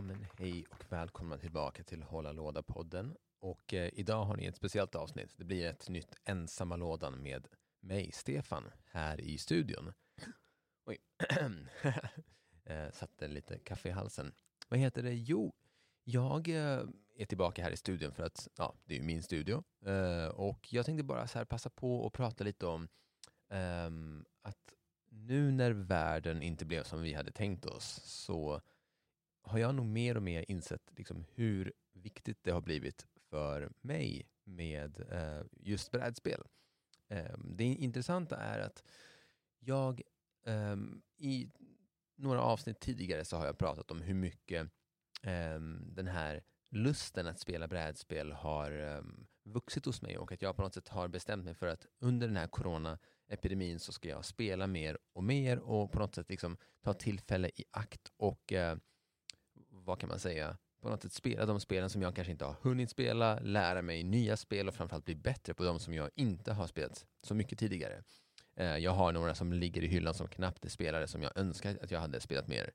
Ja, men hej och välkomna tillbaka till Hålla Låda-podden. Och eh, idag har ni ett speciellt avsnitt. Det blir ett nytt Ensamma lådan med mig, Stefan, här i studion. Oj, eh, satte lite kaffe i halsen. Vad heter det? Jo, jag eh, är tillbaka här i studion för att ja, det är ju min studio. Eh, och jag tänkte bara så här passa på och prata lite om ehm, att nu när världen inte blev som vi hade tänkt oss så har jag nog mer och mer insett liksom hur viktigt det har blivit för mig med eh, just brädspel. Eh, det intressanta är att jag eh, i några avsnitt tidigare så har jag pratat om hur mycket ehm, den här lusten att spela brädspel har ehm, vuxit hos mig och att jag på något sätt har bestämt mig för att under den här coronaepidemin så ska jag spela mer och mer och på något sätt liksom ta tillfälle i akt och eh, vad kan man säga, på något sätt spela de spelen som jag kanske inte har hunnit spela, lära mig nya spel och framförallt bli bättre på de som jag inte har spelat så mycket tidigare. Eh, jag har några som ligger i hyllan som knappt är spelare som jag önskar att jag hade spelat mer.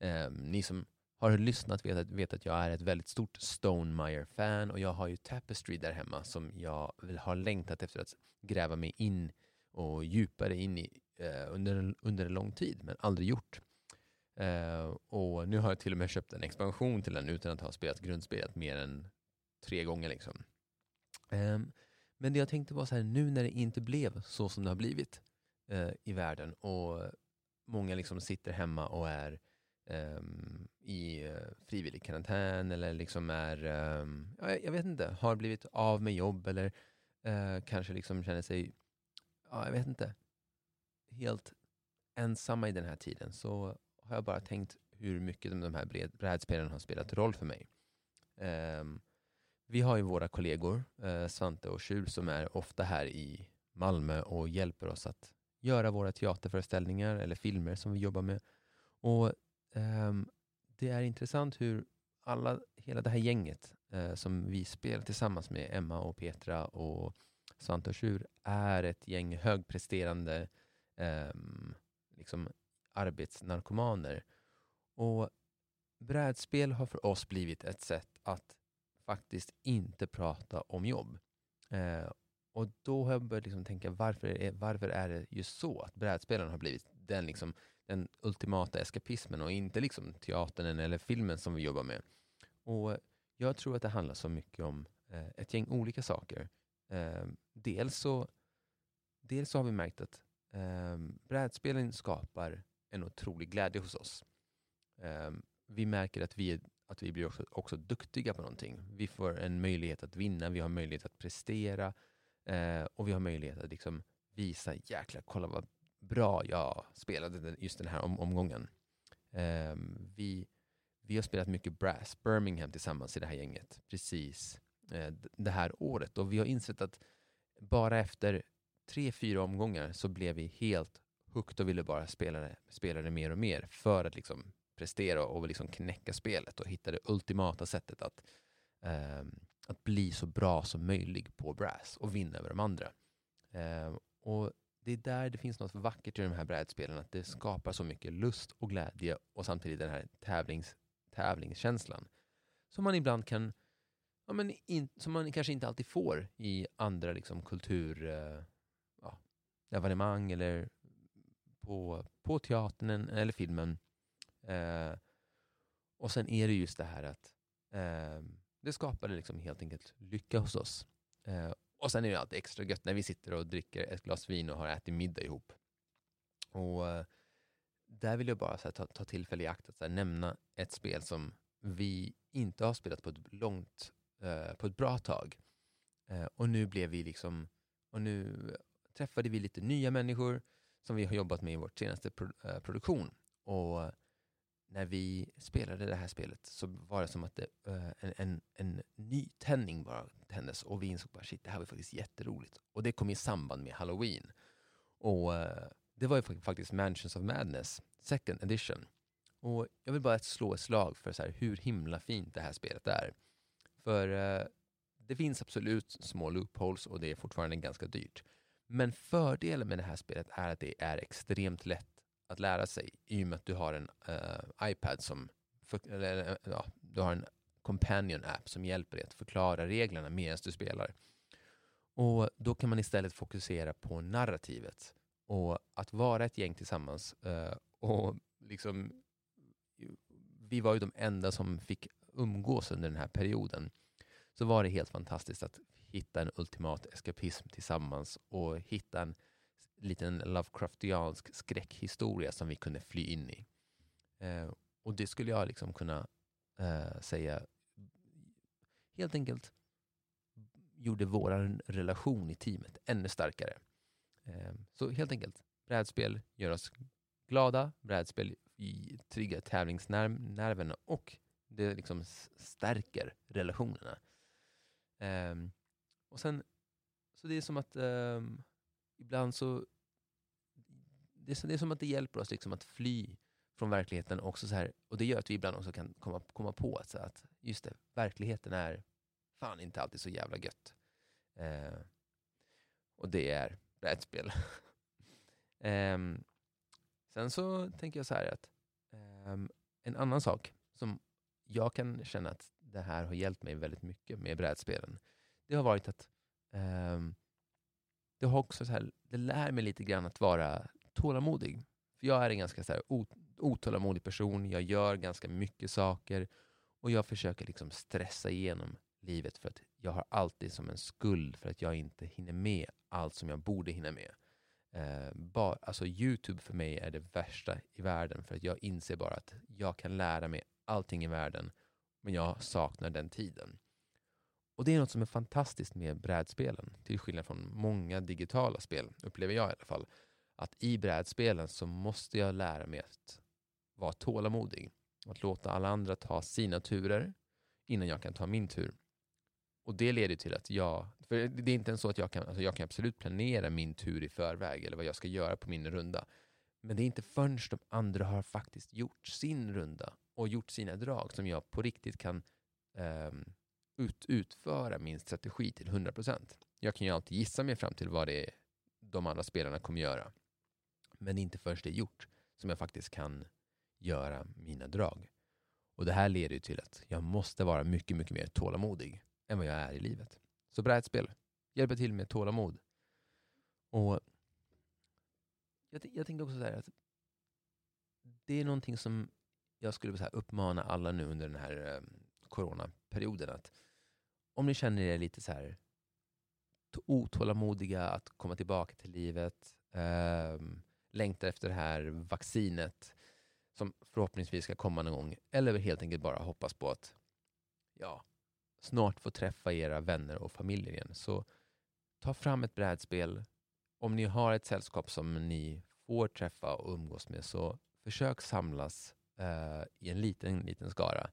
Ehm, ni som har lyssnat vet att, vet att jag är ett väldigt stort Stonemeyer-fan och jag har ju Tapestry där hemma som jag har längtat efter att gräva mig in och djupare in i eh, under, under en lång tid, men aldrig gjort. Eh, och nu har jag till och med köpt en expansion till den utan att ha spelat grundspelet mer än tre gånger. Liksom. Eh, men det jag tänkte var så här, nu när det inte blev så som det har blivit eh, i världen och många liksom sitter hemma och är ehm, i eh, frivillig karantän eller liksom är, ehm, jag vet inte, har blivit av med jobb eller eh, kanske liksom känner sig, ja, jag vet inte, helt ensamma i den här tiden så har jag bara tänkt hur mycket de här brädspelen har spelat roll för mig. Um, vi har ju våra kollegor, uh, Svante och Tjur, som är ofta här i Malmö och hjälper oss att göra våra teaterföreställningar eller filmer som vi jobbar med. Och um, det är intressant hur alla, hela det här gänget uh, som vi spelar tillsammans med, Emma och Petra och Svante och Tjur är ett gäng högpresterande um, liksom arbetsnarkomaner. Och brädspel har för oss blivit ett sätt att faktiskt inte prata om jobb. Eh, och då har jag börjat liksom tänka, varför är, varför är det just så att brädspelen har blivit den liksom den ultimata eskapismen och inte liksom teatern eller filmen som vi jobbar med. Och Jag tror att det handlar så mycket om eh, ett gäng olika saker. Eh, dels, så, dels så har vi märkt att eh, brädspelen skapar en otrolig glädje hos oss. Ehm, vi märker att vi, att vi blir också, också duktiga på någonting. Vi får en möjlighet att vinna, vi har möjlighet att prestera eh, och vi har möjlighet att liksom visa, jäklar, kolla vad bra jag spelade just den här om, omgången. Ehm, vi, vi har spelat mycket Brass, Birmingham tillsammans i det här gänget precis eh, det här året och vi har insett att bara efter tre, fyra omgångar så blev vi helt hooked och ville bara spela det, spela det mer och mer för att liksom prestera och liksom knäcka spelet och hitta det ultimata sättet att, um, att bli så bra som möjligt på Brass och vinna över de andra. Um, och det är där det finns något vackert i de här brädspelen, att det skapar så mycket lust och glädje och samtidigt den här tävlings, tävlingskänslan som man ibland kan, ja, men in, som man kanske inte alltid får i andra liksom, kultur, eh, ja, evenemang eller på, på teatern eller filmen. Eh, och sen är det just det här att eh, det skapade liksom helt enkelt lycka hos oss. Eh, och sen är det alltid extra gött när vi sitter och dricker ett glas vin och har ätit middag ihop. Och eh, där vill jag bara här, ta, ta tillfälle i akt att här, nämna ett spel som vi inte har spelat på ett långt, eh, på ett bra tag. Eh, och nu blev vi liksom, och nu träffade vi lite nya människor som vi har jobbat med i vår senaste eh, produktion. Och när vi spelade det här spelet så var det som att det, eh, en, en, en ny tändning bara tändes och vi insåg bara shit, det här var faktiskt jätteroligt. Och det kom i samband med Halloween. Och eh, det var ju faktiskt Mansions of Madness, second edition. Och jag vill bara slå ett slag för så här, hur himla fint det här spelet är. För det finns absolut små loopholes och det är fortfarande ganska dyrt. Men fördelen med det här spelet är att det är extremt lätt att lära sig i och med att du har en uh, iPad som, för, eller, eh, ja, du har en companion app som hjälper dig att förklara reglerna medan du spelar. Och då kan man istället fokusera på narrativet och att vara ett gäng tillsammans. Uh, och liksom, vi var ju de enda som fick umgås under den här perioden. Så var det helt fantastiskt att hitta en ultimat eskapism tillsammans och hitta en liten Lovecraftiansk skräckhistoria som vi kunde fly in i. Eh, och det skulle jag liksom kunna eh, säga helt enkelt gjorde vår relation i teamet ännu starkare. Eh, så helt enkelt, brädspel gör oss glada, brädspel triggar tävlingsnerverna och det liksom stärker relationerna. Um, och sen, så det är som att um, ibland så, det är, det är som att det hjälper oss liksom att fly från verkligheten också så här, och det gör att vi ibland också kan komma, komma på att, så att just det, verkligheten är fan inte alltid så jävla gött. Uh, och det är brädspel. um, ehm, sen så tänker jag så här att um, en annan sak som jag kan känna att det här har hjälpt mig väldigt mycket med brädspelen, det har varit att um, det har också så här, det lär mig lite grann att vara tålamodig. För jag är en ganska så här, otålamodig person, jag gör ganska mycket saker och jag försöker liksom stressa igenom livet för att jag har alltid som en skuld för att jag inte hinner med allt som jag borde hinna med. Eh, bara, alltså Youtube för mig är det värsta i världen för att jag inser bara att jag kan lära mig allting i världen men jag saknar den tiden. Och det är något som är fantastiskt med brädspelen, till skillnad från många digitala spel, upplever jag i alla fall. Att i brädspelen så måste jag lära mig att vara tålamodig. Att låta alla andra ta sina turer innan jag kan ta min tur. Och det leder till att jag, för det är inte ens så att jag kan, alltså jag kan absolut planera min tur i förväg eller vad jag ska göra på min runda. Men det är inte förrän de andra har faktiskt gjort sin runda och gjort sina drag som jag på riktigt kan um, ut, utföra min strategi till 100%. Jag kan ju alltid gissa mig fram till vad det är de andra spelarna kommer göra. Men inte först det är gjort som jag faktiskt kan göra mina drag. Och det här leder ju till att jag måste vara mycket, mycket mer tålamodig än vad jag är i livet. Så brädspel hjälper till med tålamod. Och jag, jag tänkte också så här att det är någonting som jag skulle så uppmana alla nu under den här eh, coronaperioden att om ni känner er lite så här otålamodiga att komma tillbaka till livet, eh, längtar efter det här vaccinet som förhoppningsvis ska komma någon gång, eller helt enkelt bara hoppas på att ja, snart få träffa era vänner och familjer igen. Så ta fram ett brädspel. Om ni har ett sällskap som ni får träffa och umgås med, så försök samlas eh, i en liten, liten skara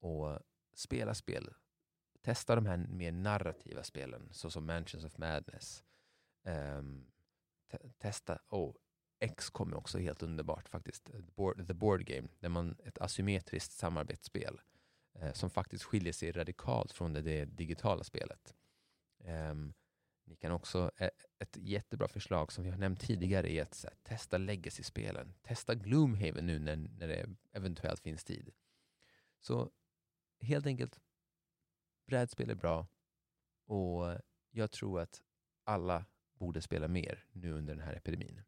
och spela spel. Testa de här mer narrativa spelen, såsom Mansions of Madness. Um, te testa, oh, X kom också helt underbart faktiskt. Eh, the Board, the board Game, där man ett asymmetriskt samarbetsspel eh, som faktiskt skiljer sig radikalt från det, det digitala spelet. Um, ni kan också, eh, ett jättebra förslag som vi har nämnt tidigare är att här, testa legacy-spelen. Testa Gloomhaven nu när, när det eventuellt finns tid. Så helt enkelt, brädspel är bra och jag tror att alla borde spela mer nu under den här epidemin.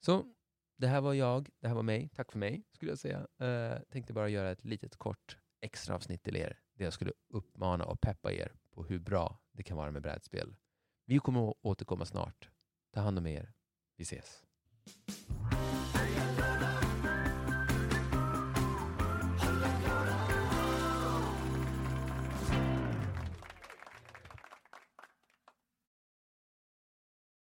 Så det här var jag, det här var mig. Tack för mig, skulle jag säga. Uh, tänkte bara göra ett litet kort extra avsnitt till er, där jag skulle uppmana och peppa er på hur bra det kan vara med brädspel. Vi kommer att återkomma snart. Ta hand om er. Vi ses.